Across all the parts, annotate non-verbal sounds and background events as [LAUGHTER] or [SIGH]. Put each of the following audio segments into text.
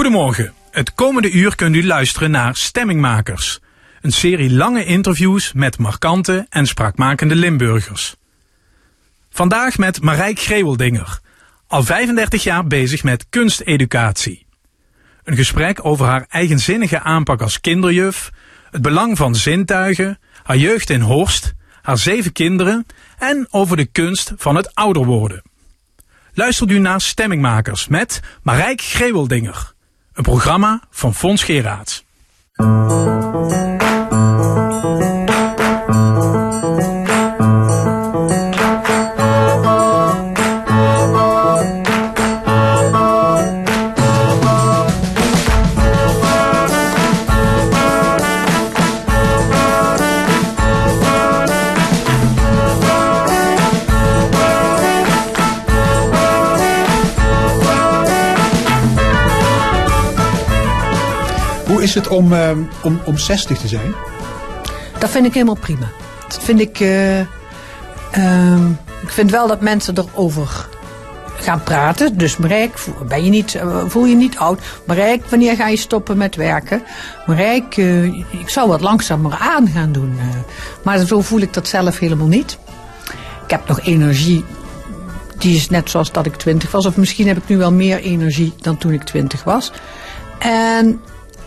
Goedemorgen. Het komende uur kunt u luisteren naar Stemmingmakers. Een serie lange interviews met markante en spraakmakende Limburgers. Vandaag met Marijk Greweldinger, al 35 jaar bezig met kunsteducatie. Een gesprek over haar eigenzinnige aanpak als kinderjuf, het belang van zintuigen, haar jeugd in Horst, haar zeven kinderen en over de kunst van het ouder worden. Luistert u naar Stemmingmakers met Marijk Greweldinger. Een programma van Fons Geraerts. Hoe is het om, uh, om, om 60 te zijn? Dat vind ik helemaal prima. Dat vind ik. Uh, uh, ik vind wel dat mensen erover gaan praten. Dus Marijk, ben je niet, eh, voel je niet oud? Marijk, wanneer ga je stoppen met werken? Marijk, ik zou wat langzamer aan gaan doen. maar zo voel ik dat zelf helemaal niet. Ik heb nog energie. Die is net zoals dat ik twintig was. Of misschien heb ik nu wel meer energie dan toen ik twintig was. En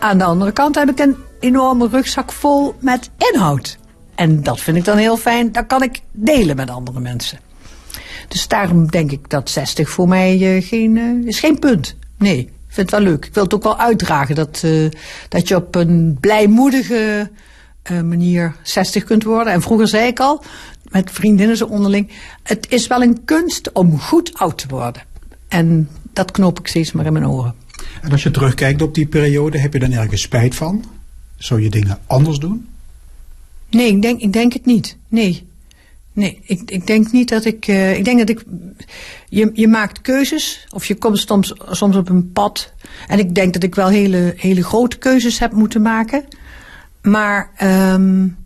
aan de andere kant heb ik een enorme rugzak vol met inhoud. En dat vind ik dan heel fijn. Dat kan ik delen met andere mensen. Dus daarom denk ik dat 60 voor mij uh, geen, uh, is geen punt. Nee, ik vind het wel leuk. Ik wil het ook wel uitdragen dat, uh, dat je op een blijmoedige manier 60 kunt worden. En vroeger zei ik al, met vriendinnen zo onderling, het is wel een kunst om goed oud te worden. En dat knoop ik steeds maar in mijn oren. En als je terugkijkt op die periode, heb je dan ergens spijt van? Zou je dingen anders doen? Nee, ik denk, ik denk het niet. Nee. Nee, ik, ik denk niet dat ik. Uh, ik denk dat ik. Je, je maakt keuzes, of je komt soms, soms op een pad. En ik denk dat ik wel hele, hele grote keuzes heb moeten maken. Maar um,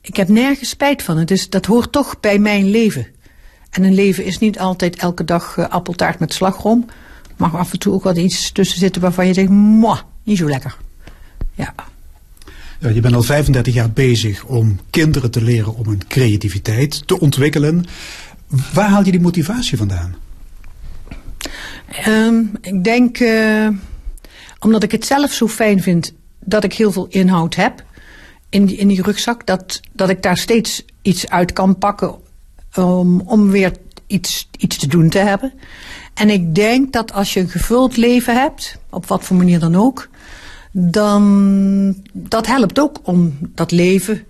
ik heb nergens spijt van. Het is, dat hoort toch bij mijn leven. En een leven is niet altijd elke dag uh, appeltaart met slagroom mag af en toe ook wat iets tussen zitten waarvan je denkt, mwah, niet zo lekker. Ja. ja. Je bent al 35 jaar bezig om kinderen te leren om hun creativiteit te ontwikkelen. Waar haal je die motivatie vandaan? Um, ik denk, uh, omdat ik het zelf zo fijn vind dat ik heel veel inhoud heb in die, in die rugzak. Dat, dat ik daar steeds iets uit kan pakken om, om weer iets, iets te doen te hebben. En ik denk dat als je een gevuld leven hebt, op wat voor manier dan ook, dan dat helpt ook om dat leven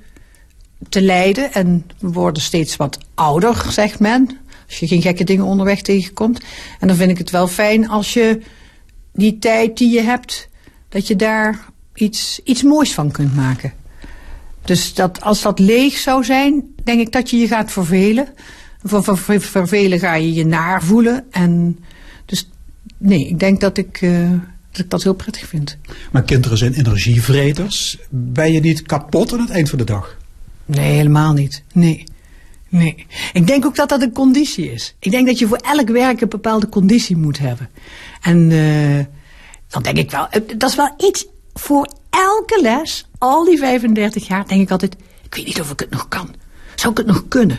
te leiden. En we worden steeds wat ouder, zegt men. Als je geen gekke dingen onderweg tegenkomt. En dan vind ik het wel fijn als je die tijd die je hebt, dat je daar iets, iets moois van kunt maken. Dus dat, als dat leeg zou zijn, denk ik dat je je gaat vervelen. Voor, vervelen ga je je naar voelen. En dus nee, ik denk dat ik, uh, dat ik dat heel prettig vind. Maar kinderen zijn energievreters. Ben je niet kapot aan het eind van de dag? Nee, helemaal niet. Nee. Nee. Ik denk ook dat dat een conditie is. Ik denk dat je voor elk werk een bepaalde conditie moet hebben. En uh, dan denk ik wel, dat is wel iets voor elke les, al die 35 jaar, denk ik altijd, ik weet niet of ik het nog kan. Zou ik het nog kunnen?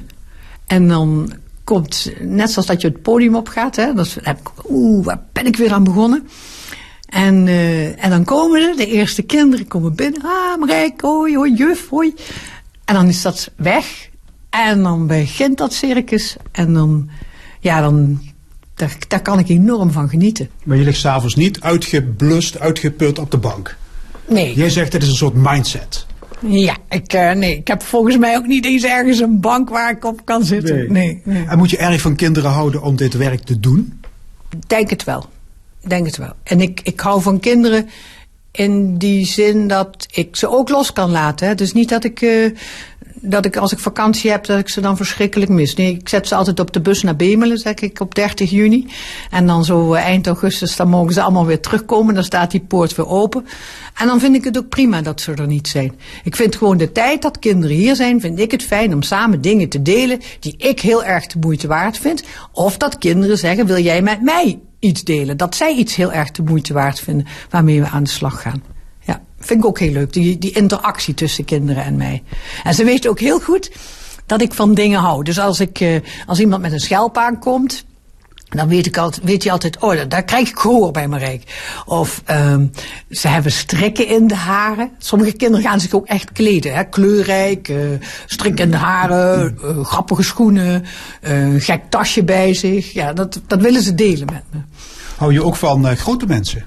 En dan komt, net zoals dat je het podium opgaat, hè, dan heb ik, oeh, waar ben ik weer aan begonnen? En, uh, en dan komen er, de eerste kinderen komen binnen. Ah, Marijk, hoi, hoi, juf, hoi. En dan is dat weg. En dan begint dat circus. En dan, ja, dan, daar, daar kan ik enorm van genieten. Maar je ligt s'avonds niet uitgeblust, uitgeput op de bank? Nee. Jij zegt, het is een soort mindset. Ja, ik, uh, nee, ik heb volgens mij ook niet eens ergens een bank waar ik op kan zitten. Nee. nee, nee. En moet je erg van kinderen houden om dit werk te doen? Denk het wel. Denk het wel. En ik, ik hou van kinderen in die zin dat ik ze ook los kan laten. Hè. Dus niet dat ik, uh, dat ik als ik vakantie heb, dat ik ze dan verschrikkelijk mis. Nee, ik zet ze altijd op de bus naar Bemelen, zeg ik, op 30 juni. En dan zo uh, eind augustus, dan mogen ze allemaal weer terugkomen. Dan staat die poort weer open. En dan vind ik het ook prima dat ze er niet zijn. Ik vind gewoon de tijd dat kinderen hier zijn, vind ik het fijn om samen dingen te delen die ik heel erg de moeite waard vind. Of dat kinderen zeggen, wil jij met mij iets delen. Dat zij iets heel erg de moeite waard vinden waarmee we aan de slag gaan. Ja, vind ik ook heel leuk. Die, die interactie tussen kinderen en mij. En ze weten ook heel goed dat ik van dingen hou. Dus als, ik, uh, als iemand met een schelp aankomt, dan weet, ik altijd, weet je altijd, oh, daar krijg ik gehoor bij Marijk. Of um, ze hebben strikken in de haren. Sommige kinderen gaan zich ook echt kleden. Hè? Kleurrijk, uh, strikken in de haren, uh, grappige schoenen, gek tasje bij zich. Ja, dat, dat willen ze delen met me. Hou je ook van grote mensen?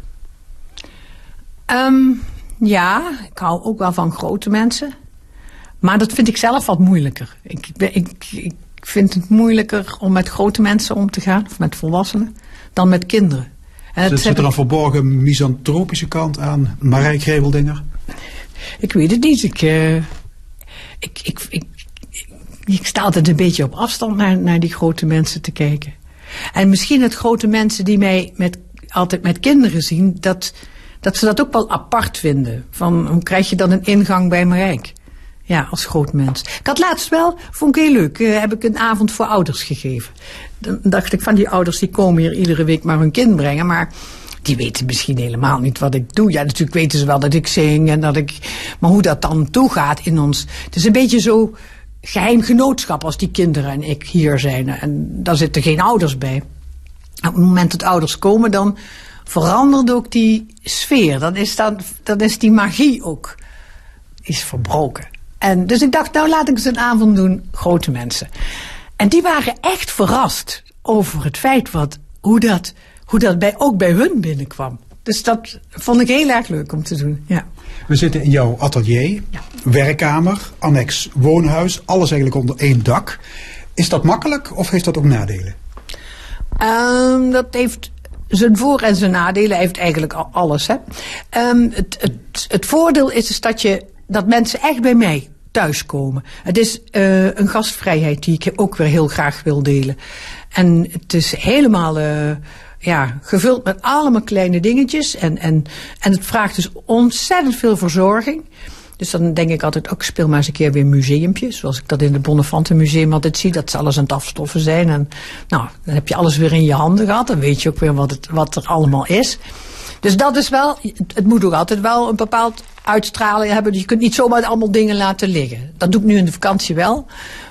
Um, ja, ik hou ook wel van grote mensen. Maar dat vind ik zelf wat moeilijker. Ik, ik, ik vind het moeilijker om met grote mensen om te gaan, of met volwassenen, dan met kinderen. En zit, zit er een verborgen misantropische kant aan, Marij Grebeldinger? Ik weet het niet. Ik, uh, ik, ik, ik, ik, ik sta altijd een beetje op afstand naar, naar die grote mensen te kijken. En misschien het grote mensen die mij met, altijd met kinderen zien, dat, dat ze dat ook wel apart vinden. Van hoe krijg je dan een ingang bij Marijk? Ja, als groot mens. Ik had laatst wel, vond ik heel leuk, uh, heb ik een avond voor ouders gegeven. Dan dacht ik van die ouders die komen hier iedere week maar hun kind brengen, maar die weten misschien helemaal niet wat ik doe. Ja, natuurlijk weten ze wel dat ik zing en dat ik, maar hoe dat dan toegaat in ons. Het is een beetje zo geheim genootschap als die kinderen en ik hier zijn. En daar zitten geen ouders bij. Op het moment dat ouders komen, dan verandert ook die sfeer. Dan is, dan, dan is die magie ook is verbroken. En dus ik dacht, nou laat ik eens een avond doen, grote mensen. En die waren echt verrast over het feit wat, hoe, dat, hoe dat bij, ook bij hun binnenkwam. Dus dat vond ik heel erg leuk om te doen. Ja. We zitten in jouw atelier, ja. werkkamer, annex woonhuis, alles eigenlijk onder één dak. Is dat makkelijk of heeft dat ook nadelen? Um, dat heeft zijn voor- en zijn nadelen. Heeft eigenlijk alles. Hè. Um, het, het, het voordeel is dus dat, je, dat mensen echt bij mij thuiskomen. Het is uh, een gastvrijheid die ik ook weer heel graag wil delen. En het is helemaal uh, ja, gevuld met allemaal kleine dingetjes. En, en, en het vraagt dus ontzettend veel verzorging. Dus dan denk ik altijd, ook speel maar eens een keer weer museumpjes. Zoals ik dat in het Bonnefante Museum altijd zie. Dat ze alles aan het afstoffen zijn. En nou, dan heb je alles weer in je handen gehad. Dan weet je ook weer wat, het, wat er allemaal is. Dus dat is wel, het moet ook altijd wel een bepaald uitstraling hebben. Je kunt niet zomaar allemaal dingen laten liggen. Dat doe ik nu in de vakantie wel.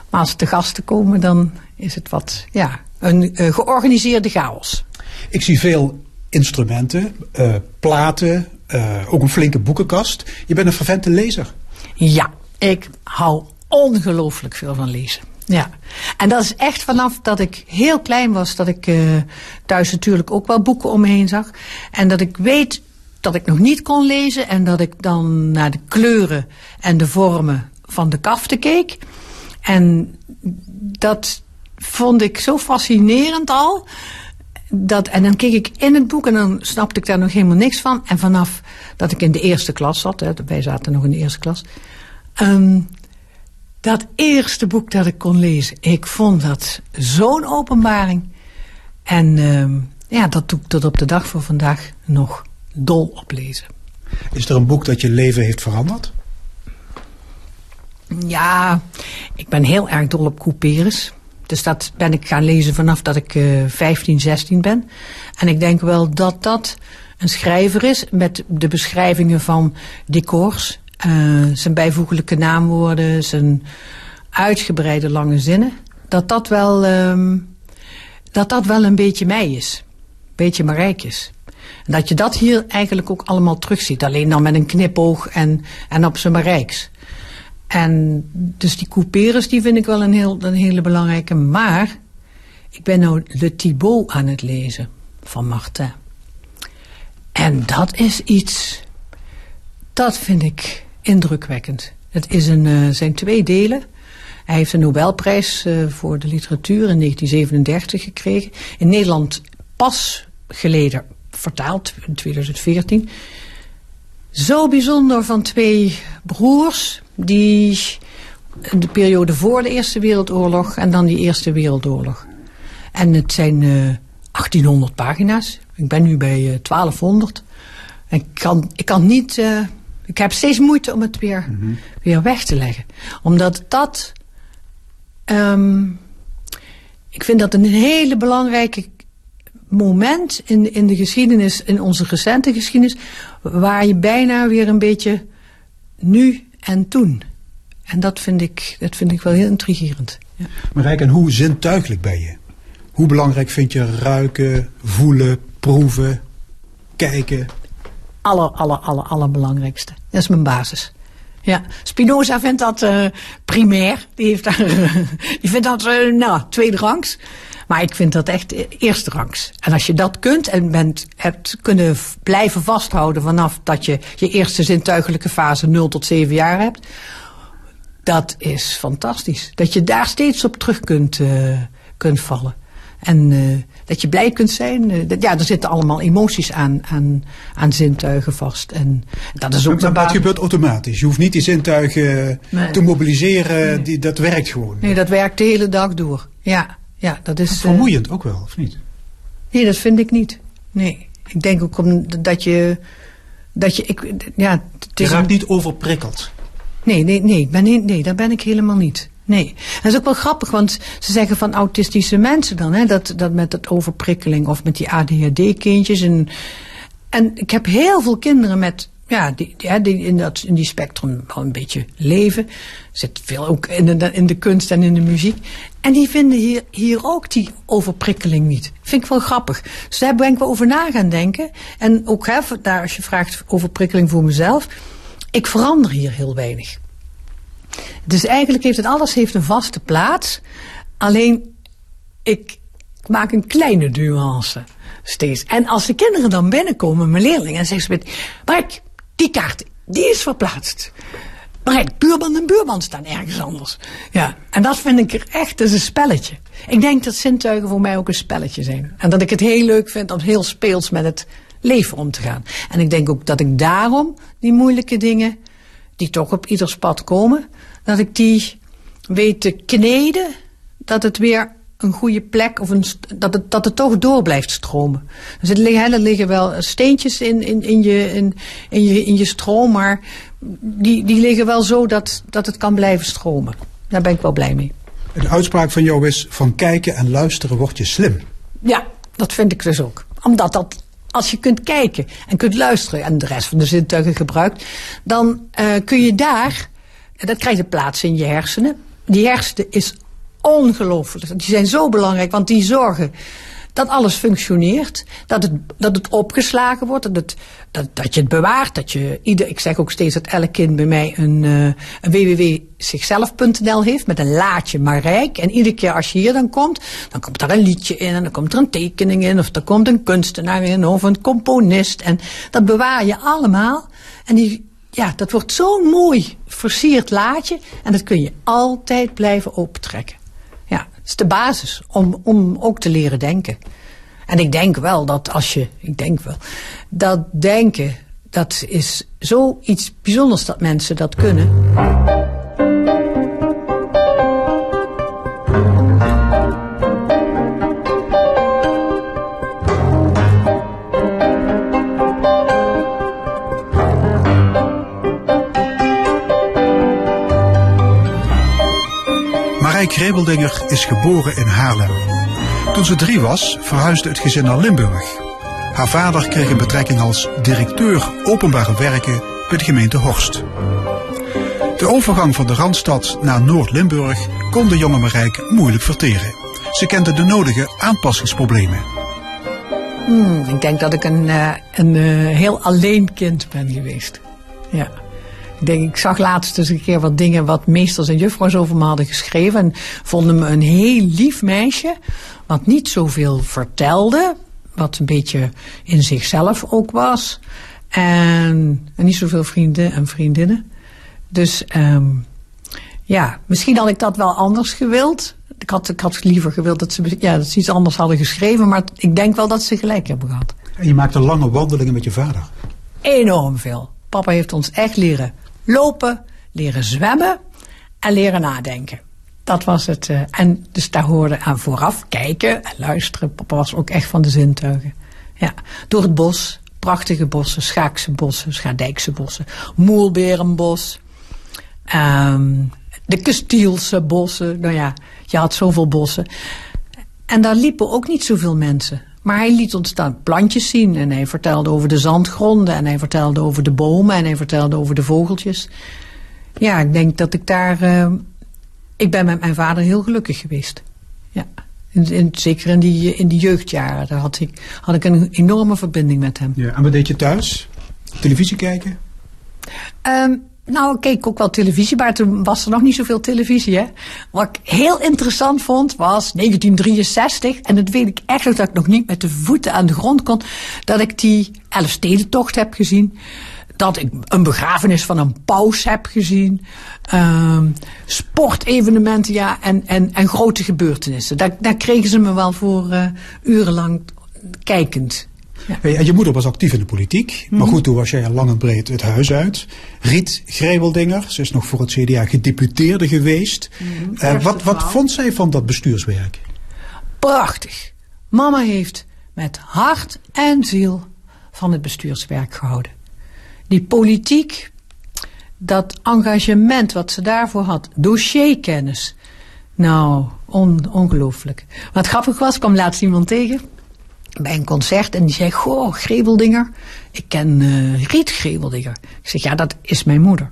Maar als de gasten komen, dan is het wat, ja, een uh, georganiseerde chaos. Ik zie veel instrumenten, uh, platen, uh, ook een flinke boekenkast. Je bent een vervente lezer. Ja, ik hou ongelooflijk veel van lezen. Ja, en dat is echt vanaf dat ik heel klein was, dat ik uh, thuis natuurlijk ook wel boeken om me heen zag. En dat ik weet dat ik nog niet kon lezen en dat ik dan naar de kleuren en de vormen van de kaften keek. En dat vond ik zo fascinerend al. Dat, en dan keek ik in het boek en dan snapte ik daar nog helemaal niks van. En vanaf dat ik in de eerste klas zat, hè, wij zaten nog in de eerste klas. Um, dat eerste boek dat ik kon lezen, ik vond dat zo'n openbaring. En uh, ja, dat doe ik tot op de dag van vandaag nog dol op lezen. Is er een boek dat je leven heeft veranderd? Ja, ik ben heel erg dol op couperus. Dus dat ben ik gaan lezen vanaf dat ik uh, 15, 16 ben. En ik denk wel dat dat een schrijver is met de beschrijvingen van decors. Uh, zijn bijvoeglijke naamwoorden, zijn uitgebreide lange zinnen. Dat dat wel, um, dat dat wel een beetje mij is. Een beetje Marijk is. En dat je dat hier eigenlijk ook allemaal terugziet. Alleen dan met een knipoog en, en op zijn Marijks. En dus die couperus die vind ik wel een, heel, een hele belangrijke. Maar ik ben nou Le Thibaut aan het lezen van Martin. En dat is iets, dat vind ik indrukwekkend. Het is een, uh, zijn twee delen. Hij heeft een Nobelprijs uh, voor de literatuur in 1937 gekregen. In Nederland pas geleden vertaald, in 2014. Zo bijzonder van twee broers die de periode voor de Eerste Wereldoorlog en dan die Eerste Wereldoorlog. En het zijn uh, 1800 pagina's. Ik ben nu bij uh, 1200. Ik kan, ik kan niet uh, ik heb steeds moeite om het weer, mm -hmm. weer weg te leggen. Omdat dat... Um, ik vind dat een hele belangrijke moment in, in de geschiedenis, in onze recente geschiedenis, waar je bijna weer een beetje nu en toen. En dat vind ik, dat vind ik wel heel intrigerend. Ja. Marijke, en hoe zintuigelijk ben je? Hoe belangrijk vind je ruiken, voelen, proeven, kijken? Aller, aller, aller, allerbelangrijkste. Dat is mijn basis. Ja, Spinoza vindt dat uh, primair. Die, heeft daar, [LAUGHS] die vindt dat uh, nou, tweede rangs. Maar ik vind dat echt eerste rangs. En als je dat kunt en bent, hebt kunnen blijven vasthouden vanaf dat je je eerste zintuigelijke fase 0 tot 7 jaar hebt. Dat is fantastisch. Dat je daar steeds op terug kunt, uh, kunt vallen. En uh, dat je blij kunt zijn. Uh, dat, ja, er zitten allemaal emoties aan, aan, aan zintuigen vast. En dat is ook maar, maar dat gebeurt automatisch. Je hoeft niet die zintuigen nee. te mobiliseren. Nee. Die, dat werkt gewoon. Nee, dat werkt de hele dag door. Ja, ja dat is... Vermoeiend ook wel, of niet? Nee, dat vind ik niet. Nee. Ik denk ook om, dat je... Dat je, ik, ja, het is je raakt een... niet overprikkeld. Nee, nee, nee, ben, nee, daar ben ik helemaal niet. Nee. Dat is ook wel grappig, want ze zeggen van autistische mensen dan, hè, dat, dat met het overprikkeling of met die ADHD-kindjes. En, en ik heb heel veel kinderen met, ja, die, die, in, dat, in die spectrum al een beetje leven. Zit veel ook in de, in de kunst en in de muziek. En die vinden hier, hier ook die overprikkeling niet. Vind ik wel grappig. Dus daar ben ik wel over na gaan denken. En ook hè, daar, als je vraagt overprikkeling voor mezelf. Ik verander hier heel weinig. Dus eigenlijk heeft het alles heeft een vaste plaats. Alleen ik maak een kleine nuance steeds. En als de kinderen dan binnenkomen, mijn leerlingen, en zeggen ze met, Mark, die kaart, die is verplaatst. Maar buurman en buurman staan ergens anders. Ja, en dat vind ik er echt, dat is een spelletje. Ik denk dat zintuigen voor mij ook een spelletje zijn. En dat ik het heel leuk vind om heel speels met het leven om te gaan. En ik denk ook dat ik daarom die moeilijke dingen, die toch op ieders pad komen, dat ik die weet te kneden, dat het weer een goede plek, of een, dat, het, dat het toch door blijft stromen. Dus er liggen, er liggen wel steentjes in, in, in, je, in, in, je, in je stroom, maar die, die liggen wel zo dat, dat het kan blijven stromen. Daar ben ik wel blij mee. De uitspraak van jou is: van kijken en luisteren word je slim. Ja, dat vind ik dus ook. Omdat dat als je kunt kijken en kunt luisteren en de rest van de zintuigen gebruikt, dan uh, kun je daar en dat krijgt een plaats in je hersenen. Die hersenen is ongelooflijk. Die zijn zo belangrijk, want die zorgen dat alles functioneert. Dat het, dat het opgeslagen wordt. Dat, het, dat, dat je het bewaart. Dat je ieder, ik zeg ook steeds dat elk kind bij mij een, uh, een www.zichzelf.nl heeft. Met een laadje maar rijk. En iedere keer als je hier dan komt. Dan komt daar een liedje in. En dan komt er een tekening in. Of er komt een kunstenaar in. Of een componist. En dat bewaar je allemaal. En die, ja, dat wordt zo'n mooi versierd laadje. En dat kun je altijd blijven optrekken. Is de basis om, om ook te leren denken. En ik denk wel dat als je, ik denk wel, dat denken, dat is zoiets bijzonders dat mensen dat kunnen. Grebeldinger is geboren in Haarlem. Toen ze drie was, verhuisde het gezin naar Limburg. Haar vader kreeg een betrekking als directeur openbare werken bij de gemeente Horst. De overgang van de Randstad naar Noord-Limburg kon de jonge Marijke moeilijk verteren. Ze kende de nodige aanpassingsproblemen. Hmm, ik denk dat ik een, uh, een uh, heel alleen kind ben geweest. Ja. Ik, denk, ik zag laatst eens een keer wat dingen wat meesters en juffrouws over me hadden geschreven. En vonden me een heel lief meisje. Wat niet zoveel vertelde. Wat een beetje in zichzelf ook was. En, en niet zoveel vrienden en vriendinnen. Dus um, ja, misschien had ik dat wel anders gewild. Ik had, ik had liever gewild dat ze, ja, dat ze iets anders hadden geschreven. Maar ik denk wel dat ze gelijk hebben gehad. En je maakte lange wandelingen met je vader? Enorm veel. Papa heeft ons echt leren lopen, leren zwemmen en leren nadenken. Dat was het. Uh, en dus daar hoorde aan vooraf kijken en luisteren. Papa was ook echt van de zintuigen. Ja, door het bos. Prachtige bossen, Schaakse bossen, Schaardijkse bossen, Moelberenbos. Um, de Kustielse bossen. Nou ja, je had zoveel bossen. En daar liepen ook niet zoveel mensen. Maar hij liet ons dan plantjes zien en hij vertelde over de zandgronden en hij vertelde over de bomen en hij vertelde over de vogeltjes. Ja, ik denk dat ik daar. Uh, ik ben met mijn vader heel gelukkig geweest. Ja. In, in, zeker in die, in die jeugdjaren. Daar had ik, had ik een enorme verbinding met hem. Ja, en wat deed je thuis? Televisie kijken? Um, nou, ik keek ook wel televisie, maar toen was er nog niet zoveel televisie. Hè? Wat ik heel interessant vond was 1963, en dat weet ik echt dat ik nog niet met de voeten aan de grond kon, dat ik die Elfstedentocht heb gezien. Dat ik een begrafenis van een paus heb gezien. Um, sportevenementen, ja, en, en, en grote gebeurtenissen. Daar, daar kregen ze me wel voor uh, urenlang kijkend. Ja. En je moeder was actief in de politiek. Maar mhm. goed, toen was jij lang en breed het huis uit. Riet Grijweldinger, ze is nog voor het CDA gedeputeerde geweest. Mm uh, wat, wat vond zij van dat bestuurswerk? Prachtig. Mama heeft met hart en ziel van het bestuurswerk gehouden. Die politiek, dat engagement wat ze daarvoor had, dossierkennis. Nou, on, ongelooflijk. Wat grappig was, kwam laatst iemand tegen bij een concert en die zei: Goh, Greveldinger. Ik ken uh, Riet Greveldinger. Ik zeg: Ja, dat is mijn moeder.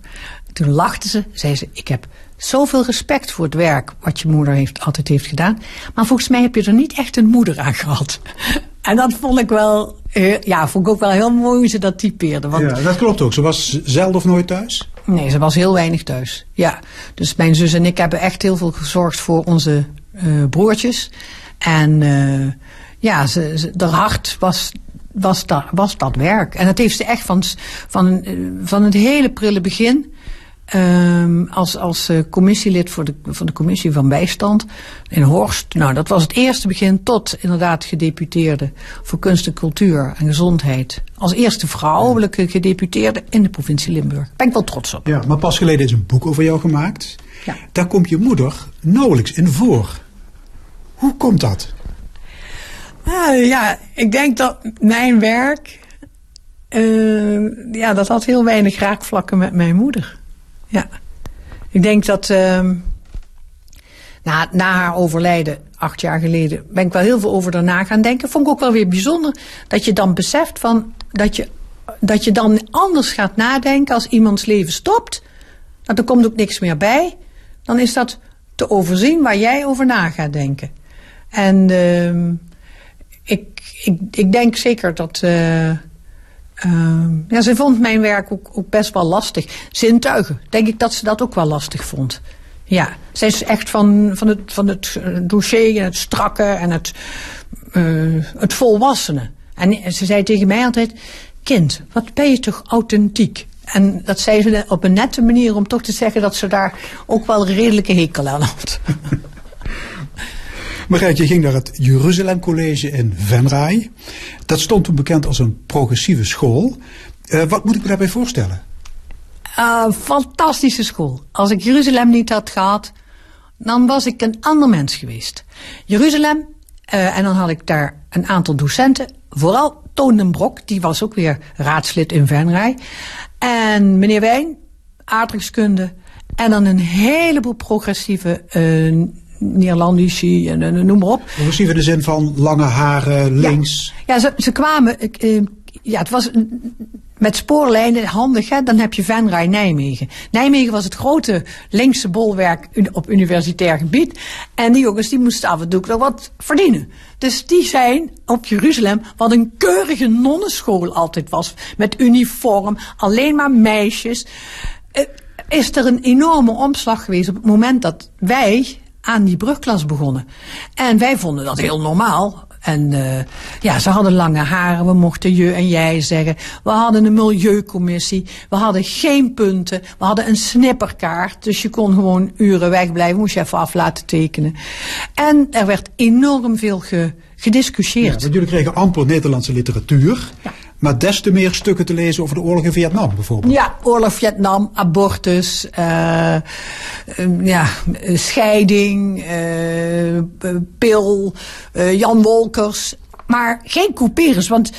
Toen lachte ze, zei ze: Ik heb zoveel respect voor het werk wat je moeder heeft, altijd heeft gedaan. Maar volgens mij heb je er niet echt een moeder aan gehad. [LAUGHS] En dat vond ik wel, uh, ja, vond ik ook wel heel mooi hoe ze dat typeerde. Want, ja, dat klopt ook. Ze was zelden of nooit thuis? Nee, ze was heel weinig thuis. Ja, dus mijn zus en ik hebben echt heel veel gezorgd voor onze uh, broertjes. En ja, ze, ze, haar hart was, was, dat, was dat werk. En dat heeft ze echt van, van, van het hele prille begin. Um, als als uh, commissielid voor de, van de commissie van bijstand in Horst. Nou, dat was het eerste begin tot inderdaad gedeputeerde voor kunst en cultuur en gezondheid. Als eerste vrouwelijke gedeputeerde in de provincie Limburg. Daar ben ik wel trots op. Ja, maar pas geleden is een boek over jou gemaakt. Ja. Daar komt je moeder nauwelijks in voor. Hoe komt dat? Uh, ja, ik denk dat mijn werk, uh, ja, dat had heel weinig raakvlakken met mijn moeder. Ja. Ik denk dat uh, na, na haar overlijden, acht jaar geleden, ben ik wel heel veel over daarna gaan denken. Vond ik ook wel weer bijzonder dat je dan beseft van dat je, dat je dan anders gaat nadenken als iemands leven stopt. Dat er komt ook niks meer bij. Dan is dat te overzien waar jij over na gaat denken. En uh, ik, ik, ik denk zeker dat. Uh, uh, ja, ze vond mijn werk ook, ook best wel lastig. Zintuigen, denk ik dat ze dat ook wel lastig vond. Ja, zij is echt van, van, het, van het dossier en het strakke en het, uh, het volwassene. En ze zei tegen mij altijd: Kind, wat ben je toch authentiek? En dat zei ze op een nette manier om toch te zeggen dat ze daar ook wel een redelijke hekel aan had. [LAUGHS] Marijtje ging naar het Jeruzalem College in Venray. Dat stond toen bekend als een progressieve school. Uh, wat moet ik me daarbij voorstellen? Uh, fantastische school. Als ik Jeruzalem niet had gehad, dan was ik een ander mens geweest. Jeruzalem, uh, en dan had ik daar een aantal docenten. Vooral Toon den Brok, die was ook weer raadslid in Venray. En meneer Wijn, aardrijkskunde. En dan een heleboel progressieve Nederlandici en, noem maar op. Progressief in de zin van lange haren, links. Ja, ja ze, ze kwamen. Eh, ja, het was met spoorlijnen handig, hè? dan heb je Venray Nijmegen. Nijmegen was het grote linkse bolwerk op universitair gebied. En die jongens die moesten af en toe nog wat verdienen. Dus die zijn op Jeruzalem, wat een keurige nonnenschool altijd was. Met uniform, alleen maar meisjes. Uh, is er een enorme omslag geweest op het moment dat wij aan die brugklas begonnen. En wij vonden dat heel normaal. En uh, ja, ze hadden lange haren, we mochten je en jij zeggen. We hadden een milieucommissie, we hadden geen punten, we hadden een snipperkaart. Dus je kon gewoon uren wegblijven, moest je even af laten tekenen. En er werd enorm veel ge, gediscussieerd. Ja, want jullie kregen amper Nederlandse literatuur. Ja. Maar des te meer stukken te lezen over de oorlog in Vietnam bijvoorbeeld. Ja, oorlog Vietnam, abortus, uh, ja, scheiding, uh, pil, Jan Wolkers. Maar geen couperus, want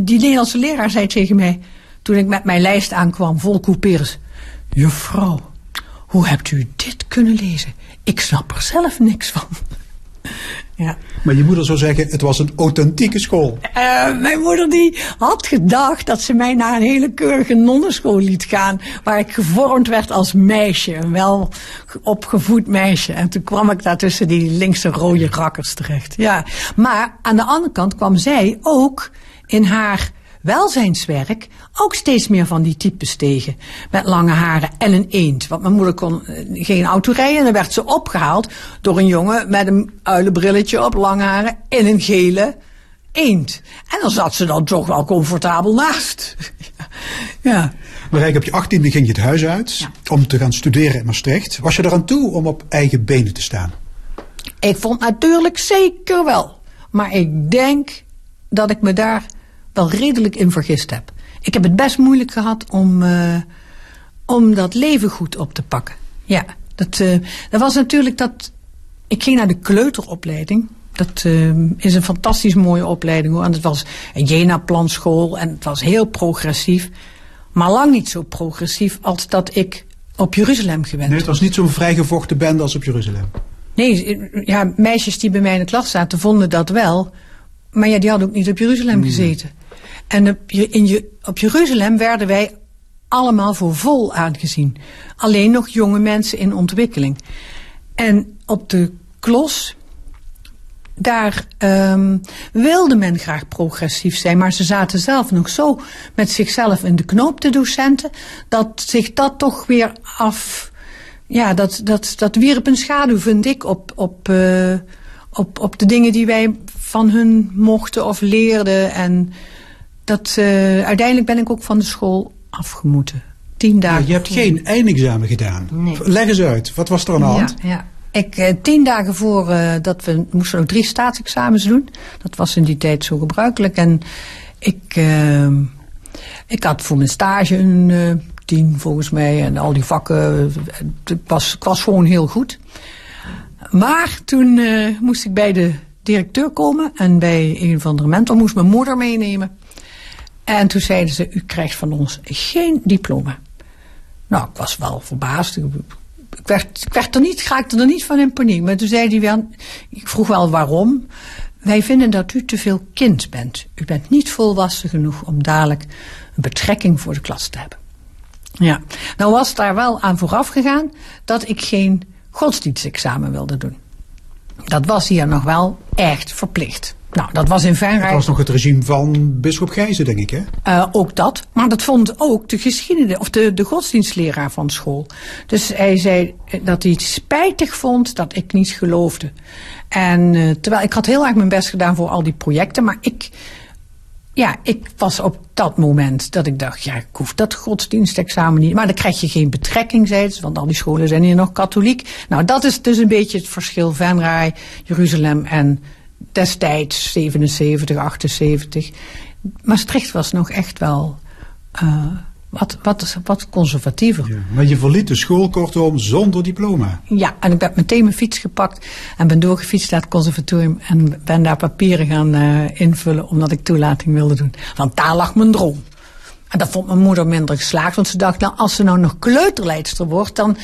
die Nederlandse leraar zei tegen mij... toen ik met mijn lijst aankwam vol couperus... Juffrouw, hoe hebt u dit kunnen lezen? Ik snap er zelf niks van. [LAUGHS] Ja. Maar je moeder zou zeggen, het was een authentieke school. Uh, mijn moeder die had gedacht dat ze mij naar een hele keurige nonnenschool liet gaan. Waar ik gevormd werd als meisje. Een wel opgevoed meisje. En toen kwam ik daar tussen die linkse rode rakkers terecht. Ja. Maar aan de andere kant kwam zij ook in haar welzijnswerk ook steeds meer van die types tegen. Met lange haren en een eend. Want mijn moeder kon eh, geen auto rijden. En dan werd ze opgehaald door een jongen met een uilenbrilletje op, lange haren en een gele eend. En dan zat ze dan toch wel comfortabel naast. [LAUGHS] ja. Maar op je achttiende ging je het huis uit om te gaan studeren in Maastricht. Was je eraan toe om op eigen benen te staan? Ik vond natuurlijk zeker wel. Maar ik denk dat ik me daar wel redelijk in vergist heb. Ik heb het best moeilijk gehad om, uh, om dat leven goed op te pakken. Ja, dat, uh, dat was natuurlijk dat. Ik ging naar de kleuteropleiding. Dat uh, is een fantastisch mooie opleiding hoor. En het was een Jena-planschool en het was heel progressief. Maar lang niet zo progressief als dat ik op Jeruzalem gewend Nee, het was niet zo'n vrijgevochten bende als op Jeruzalem. Nee, ja, meisjes die bij mij in de klas zaten vonden dat wel. Maar ja, die hadden ook niet op Jeruzalem gezeten. En op, in, op Jeruzalem werden wij allemaal voor vol aangezien. Alleen nog jonge mensen in ontwikkeling. En op de klos, daar um, wilde men graag progressief zijn, maar ze zaten zelf nog zo met zichzelf in de knoop, de docenten, dat zich dat toch weer af. Ja, dat, dat, dat wierp een schaduw, vind ik, op, op, uh, op, op de dingen die wij van hun mochten of leerden. En dat, uh, uiteindelijk ben ik ook van de school afgemoeten. Tien dagen. je hebt geen eindexamen gedaan. Nee. Leg eens uit, wat was er aan de hand? Ja, ja. Ik, uh, tien dagen voor uh, dat we moesten ook drie staatsexamens doen. Dat was in die tijd zo gebruikelijk. En ik, ik had voor mijn stage een tien volgens mij. En al die vakken. Ik was, ik was gewoon heel goed. Maar toen moest ik bij de directeur komen. En bij een van de mentor moest mijn moeder meenemen. En toen zeiden ze, u krijgt van ons geen diploma. Nou, ik was wel verbaasd. Ik werd, ik werd er niet, raakte er niet van in paniek. Maar toen zei hij wel, ik vroeg wel waarom. Wij vinden dat u te veel kind bent. U bent niet volwassen genoeg om dadelijk een betrekking voor de klas te hebben. Ja, nou was daar wel aan vooraf gegaan dat ik geen godsdienstexamen wilde doen. Dat was hier nog wel echt verplicht. Nou, dat was in Frankrijk. Dat was nog het regime van Bisschop Gijzen, denk ik, hè? Uh, ook dat. Maar dat vond ook de geschiedenis, of de, de godsdienstleraar van school. Dus hij zei dat hij het spijtig vond dat ik niet geloofde. En uh, terwijl ik had heel erg mijn best gedaan voor al die projecten, maar ik. Ja, ik was op dat moment dat ik dacht, ja, ik hoef dat godsdienstexamen niet. Maar dan krijg je geen betrekking, zei ze, want al die scholen zijn hier nog katholiek. Nou, dat is dus een beetje het verschil Venray, Jeruzalem en destijds 77, 78. Maastricht was nog echt wel uh, wat, wat, wat conservatiever. Ja, maar je verliet de school kortom zonder diploma. Ja, en ik heb meteen mijn fiets gepakt en ben doorgefietst naar het conservatorium en ben daar papieren gaan uh, invullen omdat ik toelating wilde doen. Want daar lag mijn droom. En dat vond mijn moeder minder geslaagd, want ze dacht, nou, als ze nou nog kleuterleidster wordt, dan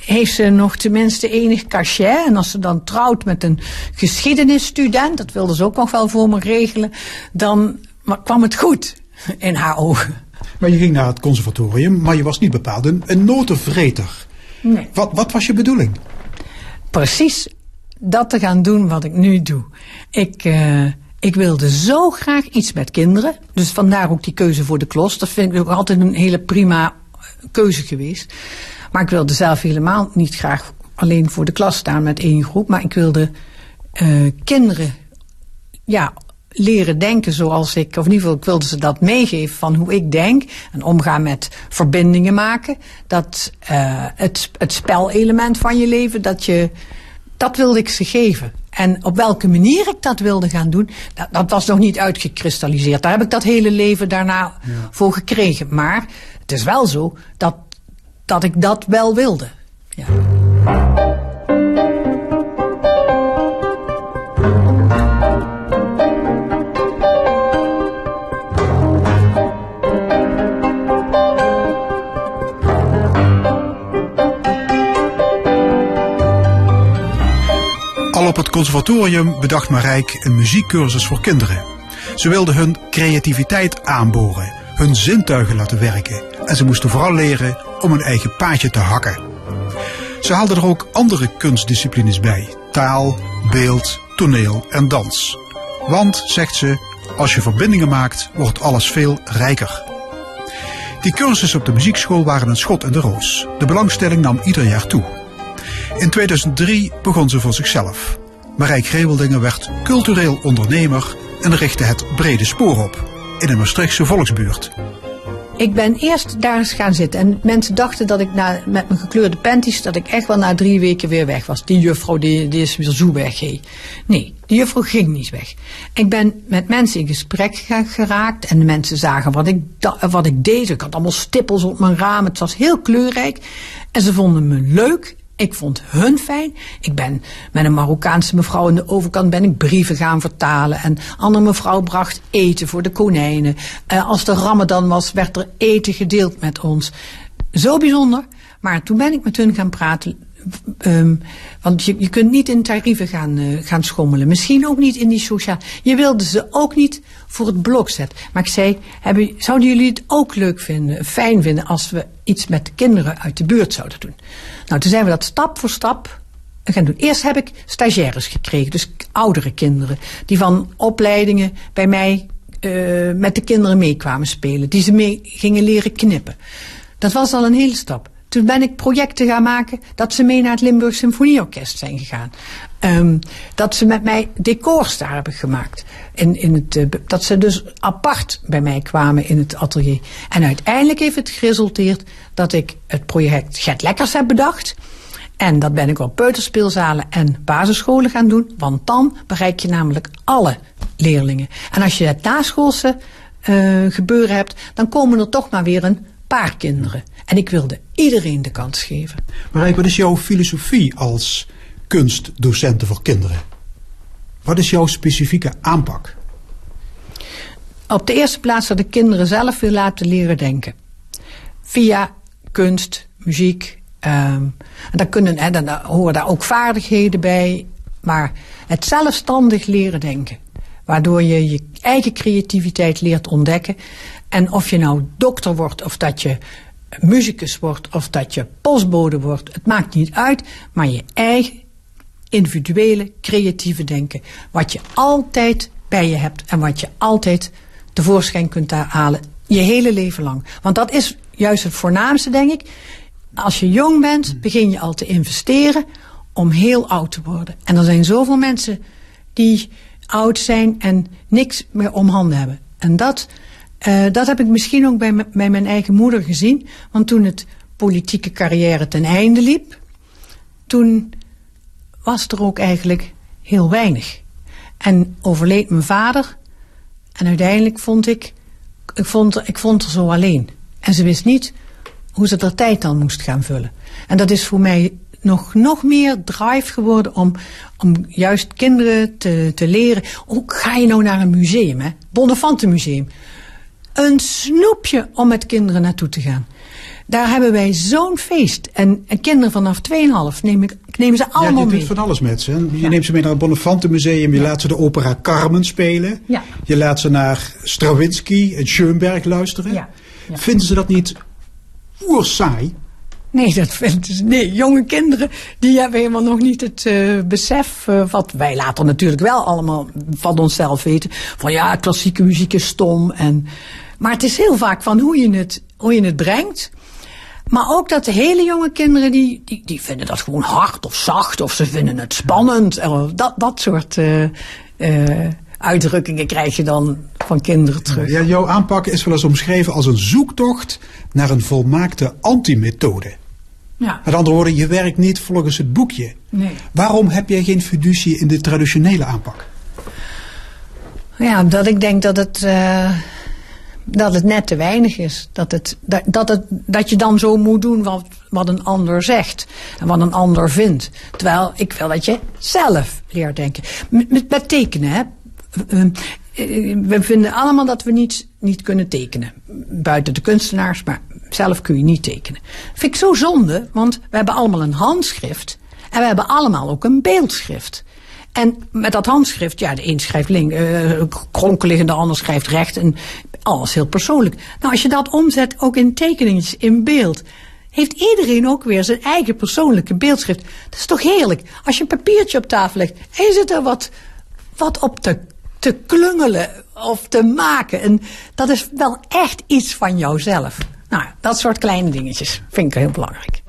heeft ze nog tenminste enig cachet. En als ze dan trouwt met een geschiedenisstudent, dat wilde ze ook nog wel voor me regelen, dan kwam het goed in haar ogen. Maar je ging naar het conservatorium, maar je was niet bepaald een, een notenvreter. Nee. Wat, wat was je bedoeling? Precies dat te gaan doen wat ik nu doe. Ik, uh, ik wilde zo graag iets met kinderen. Dus vandaar ook die keuze voor de klos. Dat vind ik ook altijd een hele prima keuze geweest. Maar ik wilde zelf helemaal niet graag alleen voor de klas staan met één groep. Maar ik wilde uh, kinderen ja, leren denken zoals ik, of in ieder geval ik wilde ze dat meegeven van hoe ik denk. En omgaan met verbindingen maken. Dat uh, het, het spelelement van je leven, dat je, dat wilde ik ze geven. En op welke manier ik dat wilde gaan doen, dat, dat, was nog niet uitgekristalliseerd. Daar heb ik dat hele leven daarna ja. voor gekregen. Maar het is wel zo dat, dat ik dat wel wilde. Ja. Op het conservatorium bedacht Marijke een muziekcursus voor kinderen. Ze wilde hun creativiteit aanboren, hun zintuigen laten werken en ze moesten vooral leren om een eigen paadje te hakken. Ze haalde er ook andere kunstdisciplines bij: taal, beeld, toneel en dans. Want, zegt ze, als je verbindingen maakt, wordt alles veel rijker. Die cursussen op de muziekschool waren een schot in de roos. De belangstelling nam ieder jaar toe. In 2003 begon ze voor zichzelf. Marijk Greveldingen werd cultureel ondernemer en richtte het Brede Spoor op in een Maastrichtse volksbuurt. Ik ben eerst daar eens gaan zitten. En mensen dachten dat ik na, met mijn gekleurde panties, dat ik echt wel na drie weken weer weg was. Die juffrouw die, die is weer zo weg. Nee, die juffrouw ging niet weg. Ik ben met mensen in gesprek geraakt. En de mensen zagen wat ik, wat ik deed. Ik had allemaal stippels op mijn raam. Het was heel kleurrijk. En ze vonden me leuk ik vond hun fijn. Ik ben met een Marokkaanse mevrouw aan de overkant ben ik brieven gaan vertalen. En andere mevrouw bracht eten voor de konijnen. Uh, als de ramadan was, werd er eten gedeeld met ons. Zo bijzonder. Maar toen ben ik met hun gaan praten. Um, want je, je kunt niet in tarieven gaan, uh, gaan schommelen. Misschien ook niet in die sociaal. Je wilde ze ook niet voor het blok zetten. Maar ik zei, hebben, zouden jullie het ook leuk vinden, fijn vinden als we iets met de kinderen uit de buurt zouden doen? Nou, toen zijn we dat stap voor stap gaan doen. Eerst heb ik stagiaires gekregen, dus oudere kinderen, die van opleidingen bij mij uh, met de kinderen meekwamen spelen, die ze mee gingen leren knippen. Dat was al een hele stap. Toen ben ik projecten gaan maken dat ze mee naar het Limburg Symfonieorkest zijn gegaan. Um, dat ze met mij decors daar hebben gemaakt. In, in het, uh, dat ze dus apart bij mij kwamen in het atelier. En uiteindelijk heeft het geresulteerd dat ik het project Get Lekkers heb bedacht. En dat ben ik op peuterspeelzalen en basisscholen gaan doen. Want dan bereik je namelijk alle leerlingen. En als je het naschoolse uh, gebeuren hebt, dan komen er toch maar weer een paar kinderen. En ik wilde iedereen de kans geven. Maar wat is jouw filosofie als kunstdocenten voor kinderen? Wat is jouw specifieke aanpak? Op de eerste plaats dat de kinderen zelf wil laten leren denken. Via kunst, muziek. Um, en dan, kunnen, hè, dan horen daar ook vaardigheden bij. Maar het zelfstandig leren denken. Waardoor je je eigen creativiteit leert ontdekken. En of je nou dokter wordt of dat je muzikus wordt of dat je postbode wordt, het maakt niet uit, maar je eigen individuele creatieve denken. Wat je altijd bij je hebt en wat je altijd tevoorschijn kunt halen, je hele leven lang. Want dat is juist het voornaamste, denk ik. Als je jong bent, begin je al te investeren om heel oud te worden. En er zijn zoveel mensen die oud zijn en niks meer om handen hebben. En dat uh, dat heb ik misschien ook bij, mijn eigen moeder gezien. Want toen het politieke carrière ten einde liep, toen was er ook eigenlijk heel weinig. En overleed mijn vader. En uiteindelijk vond ik, ik vond, ik vond er zo alleen. En ze wist niet hoe ze er tijd dan moest gaan vullen. En dat is voor mij nog, nog meer drive geworden om, om juist kinderen te, te leren. Hoe ga je nou naar een museum, hè? Bonnefantenmuseum een snoepje om met kinderen naartoe te gaan. Daar hebben wij zo'n feest. En, en, kinderen vanaf 2,5 neem ik, nemen ze allemaal mee. Ja, je doet van alles met ze. Je neemt ze mee naar het Bonnefantenmuseum. Je laat ze de opera Carmen spelen. Ja. Je laat ze naar Stravinsky en Schoenberg luisteren. Ja. Vinden ze dat niet oersaai? Nee, dat vinden ze. Nee, jonge kinderen die hebben helemaal nog niet het uh, besef. Uh, wat wij later natuurlijk wel allemaal van onszelf weten. Van ja, klassieke muziek is stom. En, maar het is heel vaak van hoe je het, hoe je het brengt. Maar ook dat de hele jonge kinderen, die, die, die vinden dat gewoon hard of zacht. Of ze vinden het spannend. Dat, dat soort uh, uitdrukkingen krijg je dan van kinderen terug. Ja, jouw aanpak is wel eens omschreven als een zoektocht naar een volmaakte antimethode. Ja. Met andere woorden, je werkt niet volgens het boekje. Nee. Waarom heb jij geen fiducie in de traditionele aanpak? Ja, dat ik denk dat het, uh, dat het net te weinig is. Dat, het, dat, dat, het, dat je dan zo moet doen wat, wat een ander zegt. En wat een ander vindt. Terwijl ik wil dat je zelf leert denken. Met, met tekenen, hè. We vinden allemaal dat we niet, niet kunnen tekenen. Buiten de kunstenaars, maar zelf kun je niet tekenen. Vind ik zo zonde, want we hebben allemaal een handschrift. En we hebben allemaal ook een beeldschrift. En met dat handschrift, ja, de een schrijft link, uh, kronkelig en de ander schrijft recht. En alles heel persoonlijk. Nou, als je dat omzet ook in tekeningetjes, in beeld heeft iedereen ook weer zijn eigen persoonlijke beeldschrift. Dat is toch heerlijk? Als je een papiertje op tafel legt je zit er wat, wat op te, te klungelen of te maken. En dat is wel echt iets van jouzelf. Nou, dat soort kleine dingetjes vind ik heel belangrijk.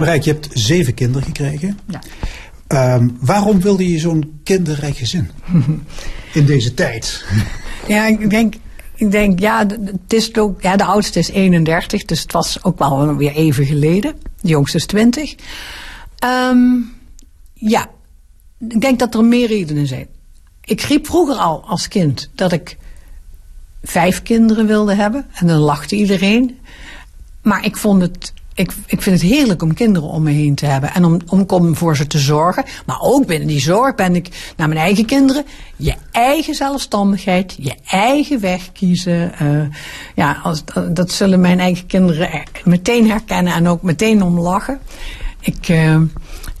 Marijk, je hebt zeven kinderen gekregen. Ja. Um, waarom wilde je zo'n kinderrijk gezin [LAUGHS] in deze tijd? Ja, ik denk, ik denk ja, het is ook, ja, de oudste is 31, dus het was ook wel weer even geleden. De jongste is 20. Um, ja, ik denk dat er meer redenen zijn. Ik riep vroeger al als kind dat ik vijf kinderen wilde hebben. En dan lachte iedereen. Maar ik vond het ik, ik vind het heerlijk om kinderen om me heen te hebben. En om, om, voor ze te zorgen. Maar ook binnen die zorg ben ik naar mijn eigen kinderen. Je eigen zelfstandigheid. Je eigen weg kiezen. Uh, ja, als, dat zullen mijn eigen kinderen meteen herkennen. En ook meteen om lachen. Ik, uh,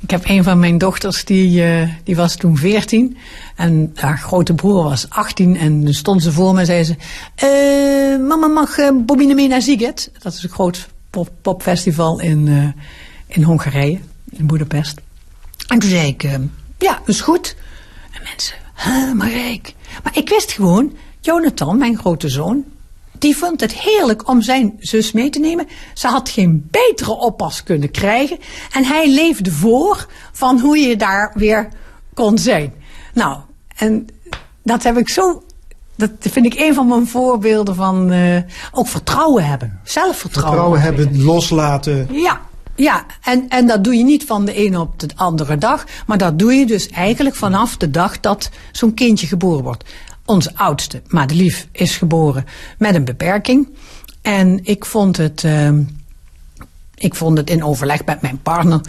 ik heb een van mijn dochters, die, uh, die was toen 14. En haar grote broer was 18. En dan stond ze voor me en zei ze... mama, mag Bobine mee naar Ziget? Dat is een groot pop, popfestival in, uh, in Hongarije, in Budapest. En toen zei ik, uh, ja, is goed. En mensen, huh, Marijk. Maar ik wist gewoon, Jonathan, mijn grote zoon, die vond het heerlijk om zijn zus mee te nemen. Ze had geen betere oppas kunnen krijgen. En hij leefde voor van hoe je daar weer kon zijn. Nou, en dat heb ik zo dat vind ik een van mijn voorbeelden van uh, ook vertrouwen hebben. Zelfvertrouwen. Vertrouwen hebben, loslaten. Ja, ja, en, en dat doe je niet van de ene op de andere dag. Maar dat doe je dus eigenlijk vanaf de dag dat zo'n kindje geboren wordt. Onze oudste, Madelief, is geboren met een beperking. En ik vond het, uh, ik vond het in overleg met mijn partner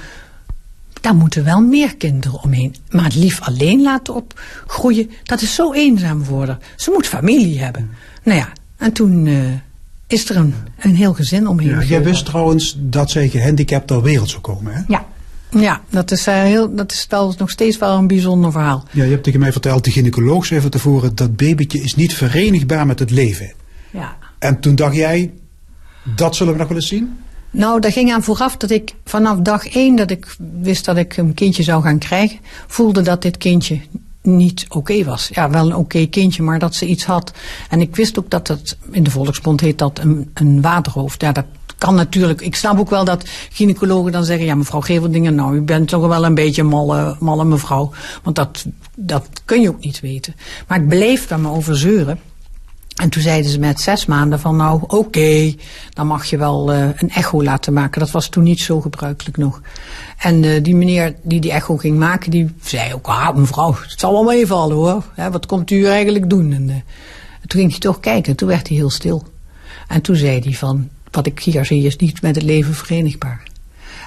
daar moeten wel meer kinderen omheen. Maar het lief alleen laten opgroeien, dat is zo eenzaam voor haar. Ze moet familie hebben. Nou ja, en toen uh, is er een, een heel gezin omheen. Ja, jij wist trouwens dat zij gehandicapt ter wereld zou komen, hè? Ja. Ja, dat is, uh, heel, dat is wel nog steeds wel een bijzonder verhaal. Ja, je hebt tegen mij verteld, de gynaecoloog zei van tevoren... dat babytje is niet verenigbaar met het leven. Ja. En toen dacht jij, dat zullen we nog wel eens zien? Nou, daar ging aan vooraf dat ik vanaf dag één dat ik wist dat ik een kindje zou gaan krijgen, voelde dat dit kindje niet oké was. Ja, wel een oké kindje, maar dat ze iets had. En ik wist ook dat het, in de volksmond heet dat een, een waterhoofd. Ja, dat kan natuurlijk. Ik snap ook wel dat gynaecologen dan zeggen, ja mevrouw Geveldingen, nou u bent toch wel een beetje malle, malle mevrouw. Want dat, dat kun je ook niet weten. Maar ik bleef daar maar over zeuren. En toen zeiden ze met zes maanden van nou oké, dan mag je wel uh, een echo laten maken. Dat was toen niet zo gebruikelijk nog. En uh, die meneer die die echo ging maken, die zei ook, ah mevrouw, het zal wel meevallen hoor. Hè, wat komt u eigenlijk doen? En uh, toen ging hij toch kijken, toen werd hij heel stil. En toen zei hij van, wat ik hier zie is niet met het leven verenigbaar.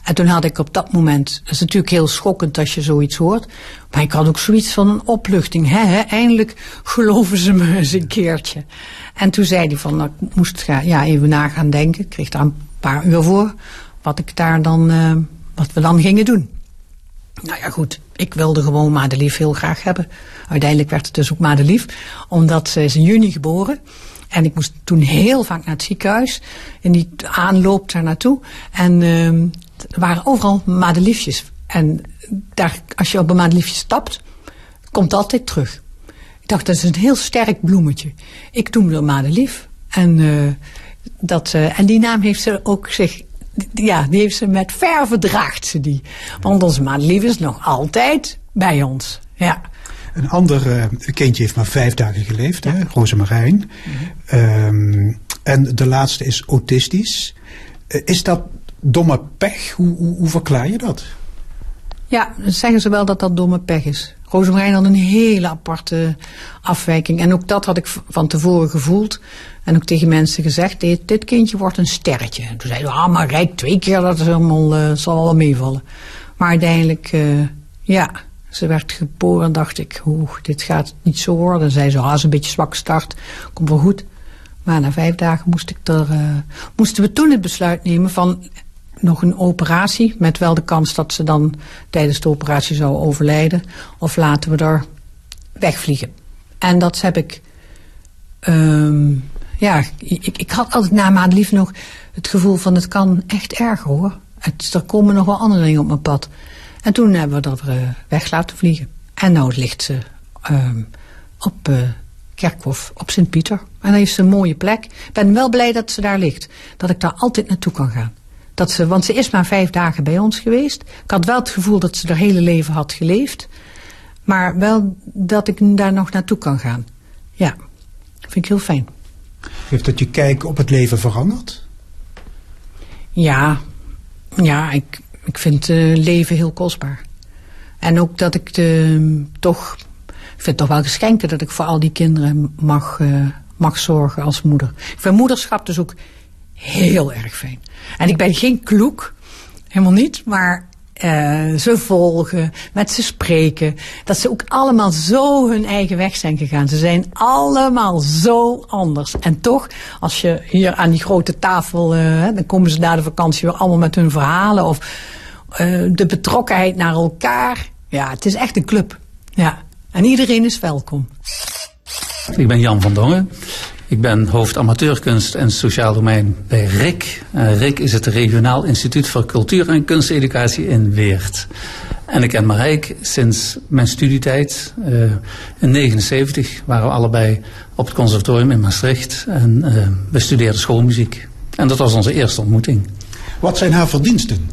En toen had ik op dat moment, dat is natuurlijk heel schokkend als je zoiets hoort, maar ik had ook zoiets van een opluchting. Hè? Eindelijk geloven ze me eens een keertje. En toen zei hij van, nou, ik moest ja, even na gaan denken. Ik kreeg daar een paar uur voor, wat ik daar dan, uh, wat we dan gingen doen. Nou ja, goed. Ik wilde gewoon Madelief heel graag hebben. Uiteindelijk werd het dus ook Madelief, omdat ze is in juni geboren. En ik moest toen heel vaak naar het ziekenhuis. In die aanloop daar naartoe. En uh, er waren overal madeliefjes. En daar, als je op een madeliefje stapt, komt altijd terug. Ik dacht, dat is een heel sterk bloemetje. Ik noemde hem madelief. En, uh, dat, uh, en die naam heeft ze ook zich... Ja, die heeft ze met verve draagt ze die. Want onze madelief is nog altijd bij ons. Ja. Een ander uh, kindje heeft maar vijf dagen geleefd, ja. hè, Rosemarijn. Mm -hmm. um, en de laatste is autistisch. Uh, is dat domme pech? Hoe, hoe, hoe, verklaar je dat? Ja, zeggen ze wel dat dat domme pech is. Rozemarijn had een hele aparte afwijking. En ook dat had ik van tevoren gevoeld. En ook tegen mensen gezegd, dit, dit kindje wordt een sterretje. En toen zeiden we, ah, maar rijk twee keer, dat is helemaal, uh, zal wel meevallen. Maar uiteindelijk, uh, ja, ze werd geboren en dacht ik, oeh, dit gaat niet zo worden. En zei ze, ah, is een beetje zwak start, komt wel goed. Maar na vijf dagen moest ik er, uh, moesten we toen het besluit nemen van nog een operatie. Met wel de kans dat ze dan tijdens de operatie zou overlijden. Of laten we er wegvliegen. En dat heb ik... Um, ja, ik, ik had altijd na maand lief nog het gevoel van het kan echt erg hoor. Het, er komen nog wel andere dingen op mijn pad. En toen hebben we dat uh, weg laten vliegen. En nou ligt ze um, op uh, Kerkhof, op Sint-Pieter. En dat is een mooie plek. Ik ben wel blij dat ze daar ligt. Dat ik daar altijd naartoe kan gaan. Dat ze, want ze is maar vijf dagen bij ons geweest. Ik had wel het gevoel dat ze haar hele leven had geleefd. Maar wel dat ik daar nog naartoe kan gaan. Ja, vind ik heel fijn. Heeft dat je kijk op het leven veranderd? Ja, ja ik, ik vind uh, leven heel kostbaar. En ook dat ik de, toch, ik vind het toch wel geschenken dat ik voor al die kinderen mag, uh, mag zorgen als moeder. Ik vind moederschap dus ook heel erg fijn. En ik ben geen kloek, helemaal niet, maar uh, ze volgen, met ze spreken. Dat ze ook allemaal zo hun eigen weg zijn gegaan. Ze zijn allemaal zo anders. En toch, als je hier aan die grote tafel, uh, dan komen ze na de vakantie weer allemaal met hun verhalen. Of uh, de betrokkenheid naar elkaar. Ja, het is echt een club. Ja. En iedereen is welkom. Ik ben Jan van Dongen. Ik ben hoofd amateurkunst en sociaal domein bij RIK. Uh, RIK is het regionaal instituut voor cultuur en kunsteducatie in Weert. En ik ken Marijk sinds mijn studietijd. Uh, in 79 waren we allebei op het conservatorium in Maastricht. En uh, we studeerden schoolmuziek. En dat was onze eerste ontmoeting. Wat zijn haar verdiensten?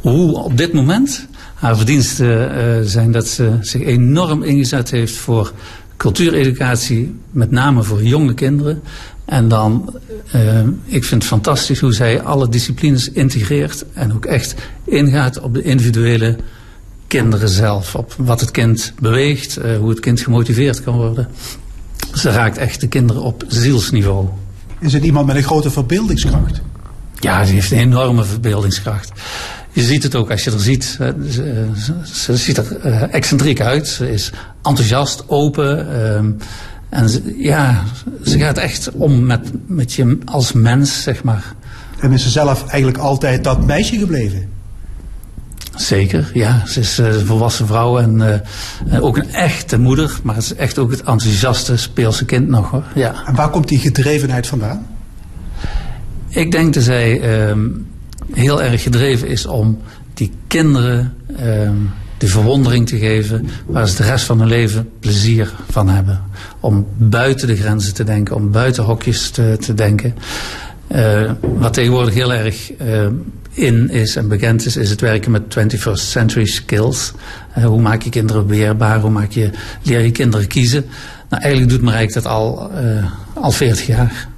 Hoe op dit moment? Haar verdiensten zijn dat ze zich enorm ingezet heeft voor cultuureducatie, met name voor jonge kinderen. En dan, uh, ik vind het fantastisch hoe zij alle disciplines integreert en ook echt ingaat op de individuele kinderen zelf. Op wat het kind beweegt, uh, hoe het kind gemotiveerd kan worden. Ze raakt echt de kinderen op zielsniveau. Is het iemand met een grote verbeeldingskracht? Ja, ze heeft een enorme verbeeldingskracht. Je ziet het ook als je er ziet. Ze, ze ziet er uh, excentriek uit. Ze is enthousiast, open. Uh, en ze, ja, ze gaat echt om met, met je als mens, zeg maar. En is ze zelf eigenlijk altijd dat meisje gebleven? Zeker, ja. Ze is uh, een volwassen vrouw en uh, ook een echte moeder. Maar het is echt ook het enthousiaste speelse kind nog hoor. Ja. En waar komt die gedrevenheid vandaan? Ik denk dat zij uh, heel erg gedreven is om die kinderen uh, de verwondering te geven waar ze de rest van hun leven plezier van hebben. Om buiten de grenzen te denken, om buiten hokjes te, te denken. Uh, wat tegenwoordig heel erg uh, in is en bekend is, is het werken met 21st century skills. Uh, hoe maak je kinderen weerbaar? Hoe maak je, leer je kinderen kiezen? Nou, eigenlijk doet Marijk dat al, al 40 jaar.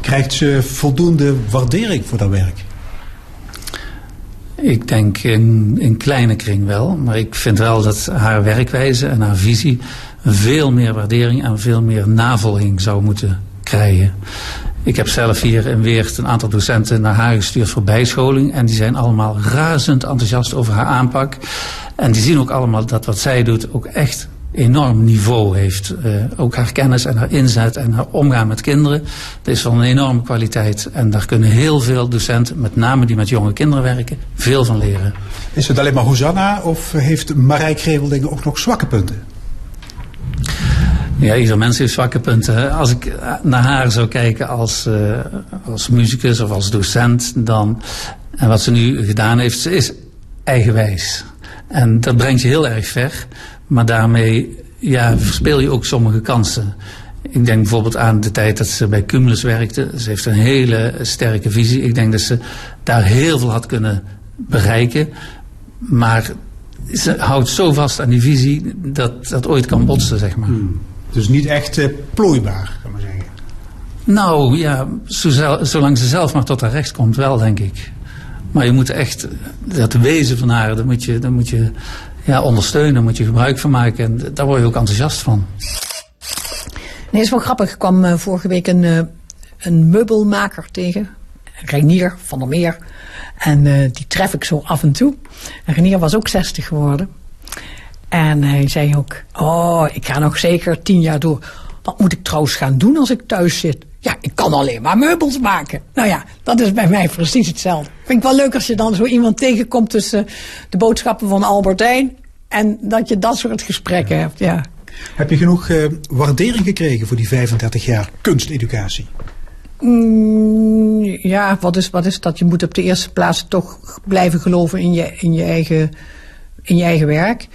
Krijgt ze voldoende waardering voor dat werk? Ik denk in, in kleine kring wel. Maar ik vind wel dat haar werkwijze en haar visie veel meer waardering en veel meer navolging zou moeten krijgen. Ik heb zelf hier in Weert een aantal docenten naar haar gestuurd voor bijscholing. En die zijn allemaal razend enthousiast over haar aanpak. En die zien ook allemaal dat wat zij doet ook echt enorm niveau heeft. Uh, ook haar kennis en haar inzet en haar omgaan met kinderen. Dat is van een enorme kwaliteit. En daar kunnen heel veel docenten, met name die met jonge kinderen werken, veel van leren. Is het alleen maar Hosanna of heeft Marijk Greveldingen ook nog zwakke punten? Ja, ieder mens heeft zwakke punten. Als ik naar haar zou kijken als, uh, als muzikus of als docent, dan. En wat ze nu gedaan heeft, ze is eigenwijs. En dat brengt je heel erg ver. Maar daarmee ja, verspeel je ook sommige kansen. Ik denk bijvoorbeeld aan de tijd dat ze bij Cumulus werkte. Ze heeft een hele sterke visie. Ik denk dat ze daar heel veel had kunnen bereiken. Maar ze houdt zo vast aan die visie dat dat ooit kan botsen, zeg maar. Hmm. Dus niet echt uh, plooibaar, kan maar zeggen. Nou ja, zolang ze zelf maar tot haar recht komt, wel, denk ik. Maar je moet echt, dat wezen van haar, dat moet je, dat moet je ja, ondersteunen, moet je gebruik van maken. En daar word je ook enthousiast van. Nee, is wel grappig. Ik kwam uh, vorige week een, uh, een meubelmaker tegen. Reinier van der Meer. En uh, die tref ik zo af en toe. En was ook 60 geworden. En hij zei ook, oh, ik ga nog zeker tien jaar door. Wat moet ik trouwens gaan doen als ik thuis zit? Ja, ik kan alleen maar meubels maken. Nou ja, dat is bij mij precies hetzelfde. Vind ik wel leuk als je dan zo iemand tegenkomt tussen de boodschappen van Albertijn en dat je dat soort gesprekken hebt, ja. Heb je genoeg uh, waardering gekregen voor die 35 jaar kunsteducatie? Mm, ja, wat is, wat is dat? Je moet op de eerste plaats toch blijven geloven in je, in je, eigen, in je eigen werk.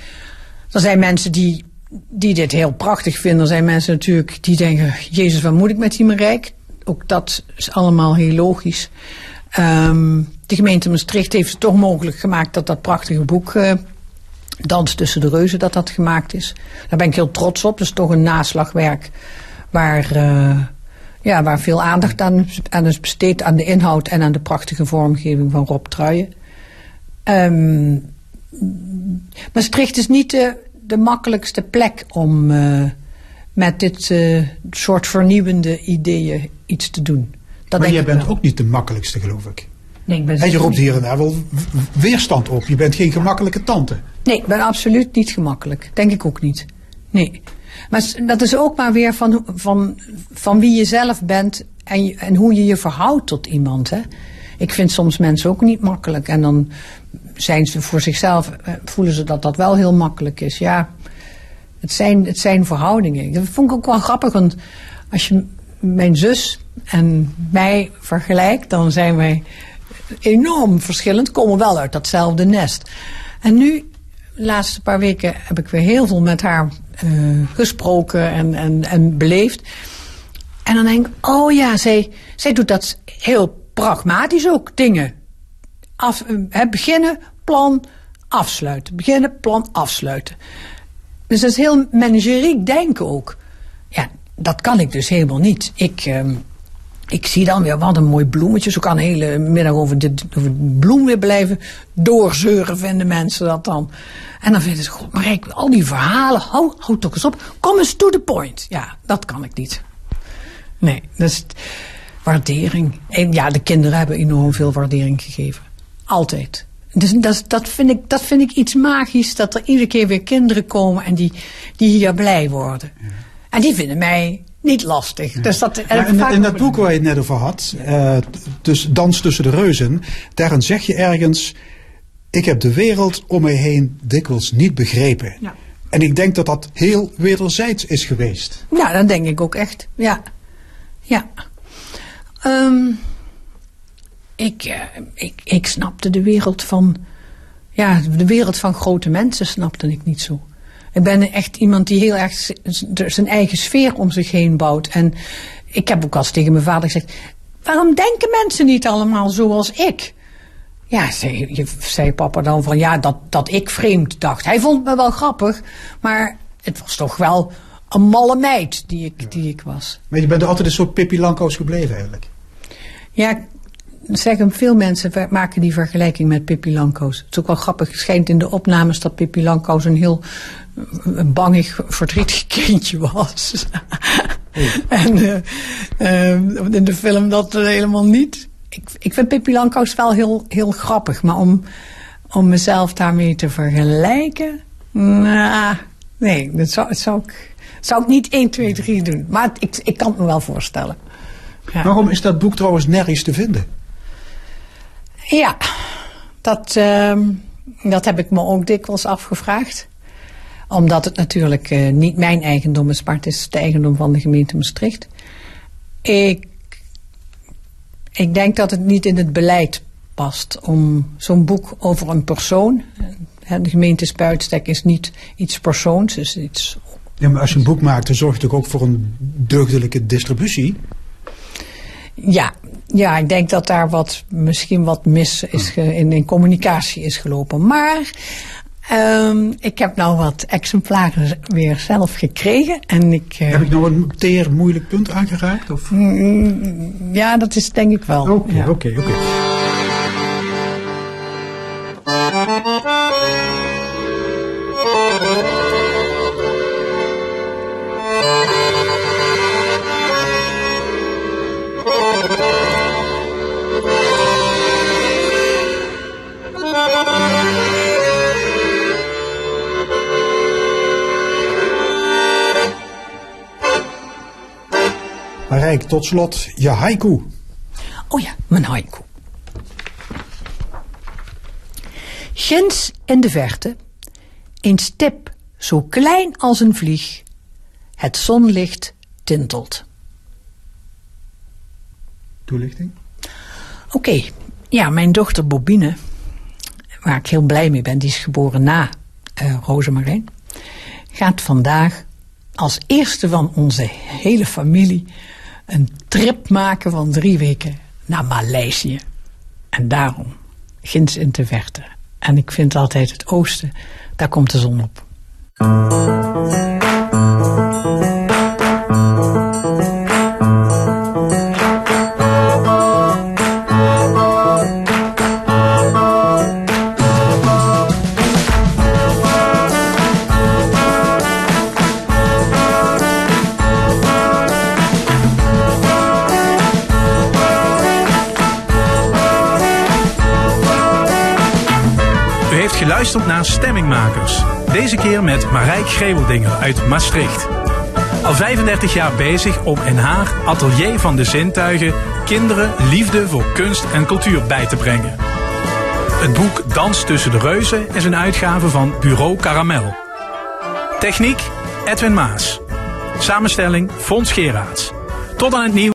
Er zijn mensen die, die dit heel prachtig vinden. Er zijn mensen natuurlijk die denken, jezus, wat moet ik met die Marijk? Ook dat is allemaal heel logisch. Um, de gemeente Maastricht heeft het toch mogelijk gemaakt dat dat prachtige boek... Uh, Dans tussen de reuzen, dat dat gemaakt is. Daar ben ik heel trots op. Dat is toch een naslagwerk waar, uh, ja, waar veel aandacht aan, aan is besteed. Aan de inhoud en aan de prachtige vormgeving van Rob Truijen. Um, Maastricht is niet de, de makkelijkste plek om uh, met dit uh, soort vernieuwende ideeën iets te doen. Dat maar jij bent wel. ook niet de makkelijkste, geloof ik. Nee, ik ben en je roept hier en daar wel weerstand op. Je bent geen gemakkelijke tante. Nee, ik ben absoluut niet gemakkelijk. Denk ik ook niet. Nee. Maar dat is ook maar weer van, van, van wie je zelf bent en, en hoe je je verhoudt tot iemand. Hè. Ik vind soms mensen ook niet makkelijk. En dan zijn ze voor zichzelf, voelen ze dat dat wel heel makkelijk is. Ja, het zijn, het zijn verhoudingen. Dat vond ik ook wel grappig, want als je mijn zus en mij vergelijkt, dan zijn wij enorm verschillend, komen wel uit datzelfde nest. En nu, de laatste paar weken, heb ik weer heel veel met haar uh, gesproken en, en, en beleefd. En dan denk ik, oh ja, zij, zij doet dat heel pragmatisch ook, dingen. Af, beginnen, plan, afsluiten. Beginnen, plan, afsluiten. Dus dat is heel manageriek denken ook. Ja, dat kan ik dus helemaal niet. Ik, uh, ik zie dan weer, wat een mooi bloemetje. Zo kan de hele middag over dit over bloem weer blijven doorzeuren, vinden mensen dat dan. En dan vinden ze, god, maar ik, al die verhalen, hou, hou toch eens op. Kom eens to the point. Ja, dat kan ik niet. Nee, dat is waardering. En ja, de kinderen hebben enorm veel waardering gegeven. Altijd. Dus dat, dat, vind ik, dat vind ik iets magisch, dat er iedere keer weer kinderen komen en die, die hier blij worden. Ja. En die vinden mij niet lastig. Ja. Dus dat, in, in dat boek waar je het net over had, uh, dus Dans tussen de reuzen, daarin zeg je ergens, ik heb de wereld om me heen dikwijls niet begrepen. Ja. En ik denk dat dat heel wederzijds is geweest. Ja, dat denk ik ook echt. Ja. Ja. Um, ik, uh, ik, ik snapte de wereld van, ja, de wereld van grote mensen snapte ik niet zo. Ik ben echt iemand die heel erg zijn eigen sfeer om zich heen bouwt. En ik heb ook al tegen mijn vader gezegd, waarom denken mensen niet allemaal zoals ik? Ja, zei, zei papa dan van ja, dat, dat ik vreemd dacht. Hij vond me wel grappig, maar het was toch wel een malle meid die ik, die ik was. Maar je bent er altijd een soort Pippi Lanko's gebleven eigenlijk? Ja, zeggen veel mensen maken die vergelijking met Pippi Lanko's. Het is ook wel grappig. Het schijnt in de opnames dat Pippi Lanko's een heel bangig, verdrietig kindje was. [LAUGHS] en uh, uh, in de film dat helemaal niet. Ik, ik vind Pippi Lanko's wel heel, heel grappig. Maar om, om mezelf daarmee te vergelijken... Nou, nee, dat zou, dat zou, ik, zou ik niet 1, 2, 3 doen. Maar ik, ik kan het me wel voorstellen. Ja. Waarom is dat boek trouwens nergens te vinden? Ja, dat, uh, dat heb ik me ook dikwijls afgevraagd. Omdat het natuurlijk uh, niet mijn eigendom is, maar het is de eigendom van de gemeente Maastricht. Ik, ik denk dat het niet in het beleid past om zo'n boek over een persoon. De gemeente Spuitstek is niet iets persoons, is iets. Ja, maar als je een boek maakt, dan zorg je natuurlijk ook voor een deugdelijke distributie. Ja, ja, ik denk dat daar wat, misschien wat mis is in, in communicatie is gelopen. Maar um, ik heb nou wat exemplaren weer zelf gekregen. En ik, uh, heb ik nou een teer moeilijk punt aangeraakt? Of? Mm, ja, dat is denk ik wel. Oké, oké, oké. Tot slot je haiku. Oh ja, mijn haiku. Ginds in de verte, een stip zo klein als een vlieg, het zonlicht tintelt. Toelichting? Oké, ja, mijn dochter Bobine, waar ik heel blij mee ben, die is geboren na uh, Rosemarijn, gaat vandaag als eerste van onze hele familie een trip maken van drie weken naar Maleisië. En daarom, ginds in te verte. En ik vind altijd het oosten, daar komt de zon op. geluisterd naar Stemmingmakers. Deze keer met Marijk Greveldinger uit Maastricht. Al 35 jaar bezig om in haar atelier van de zintuigen kinderen liefde voor kunst en cultuur bij te brengen. Het boek Dans tussen de reuzen is een uitgave van Bureau Caramel. Techniek Edwin Maas. Samenstelling Fons Geraerts. Tot aan het nieuwe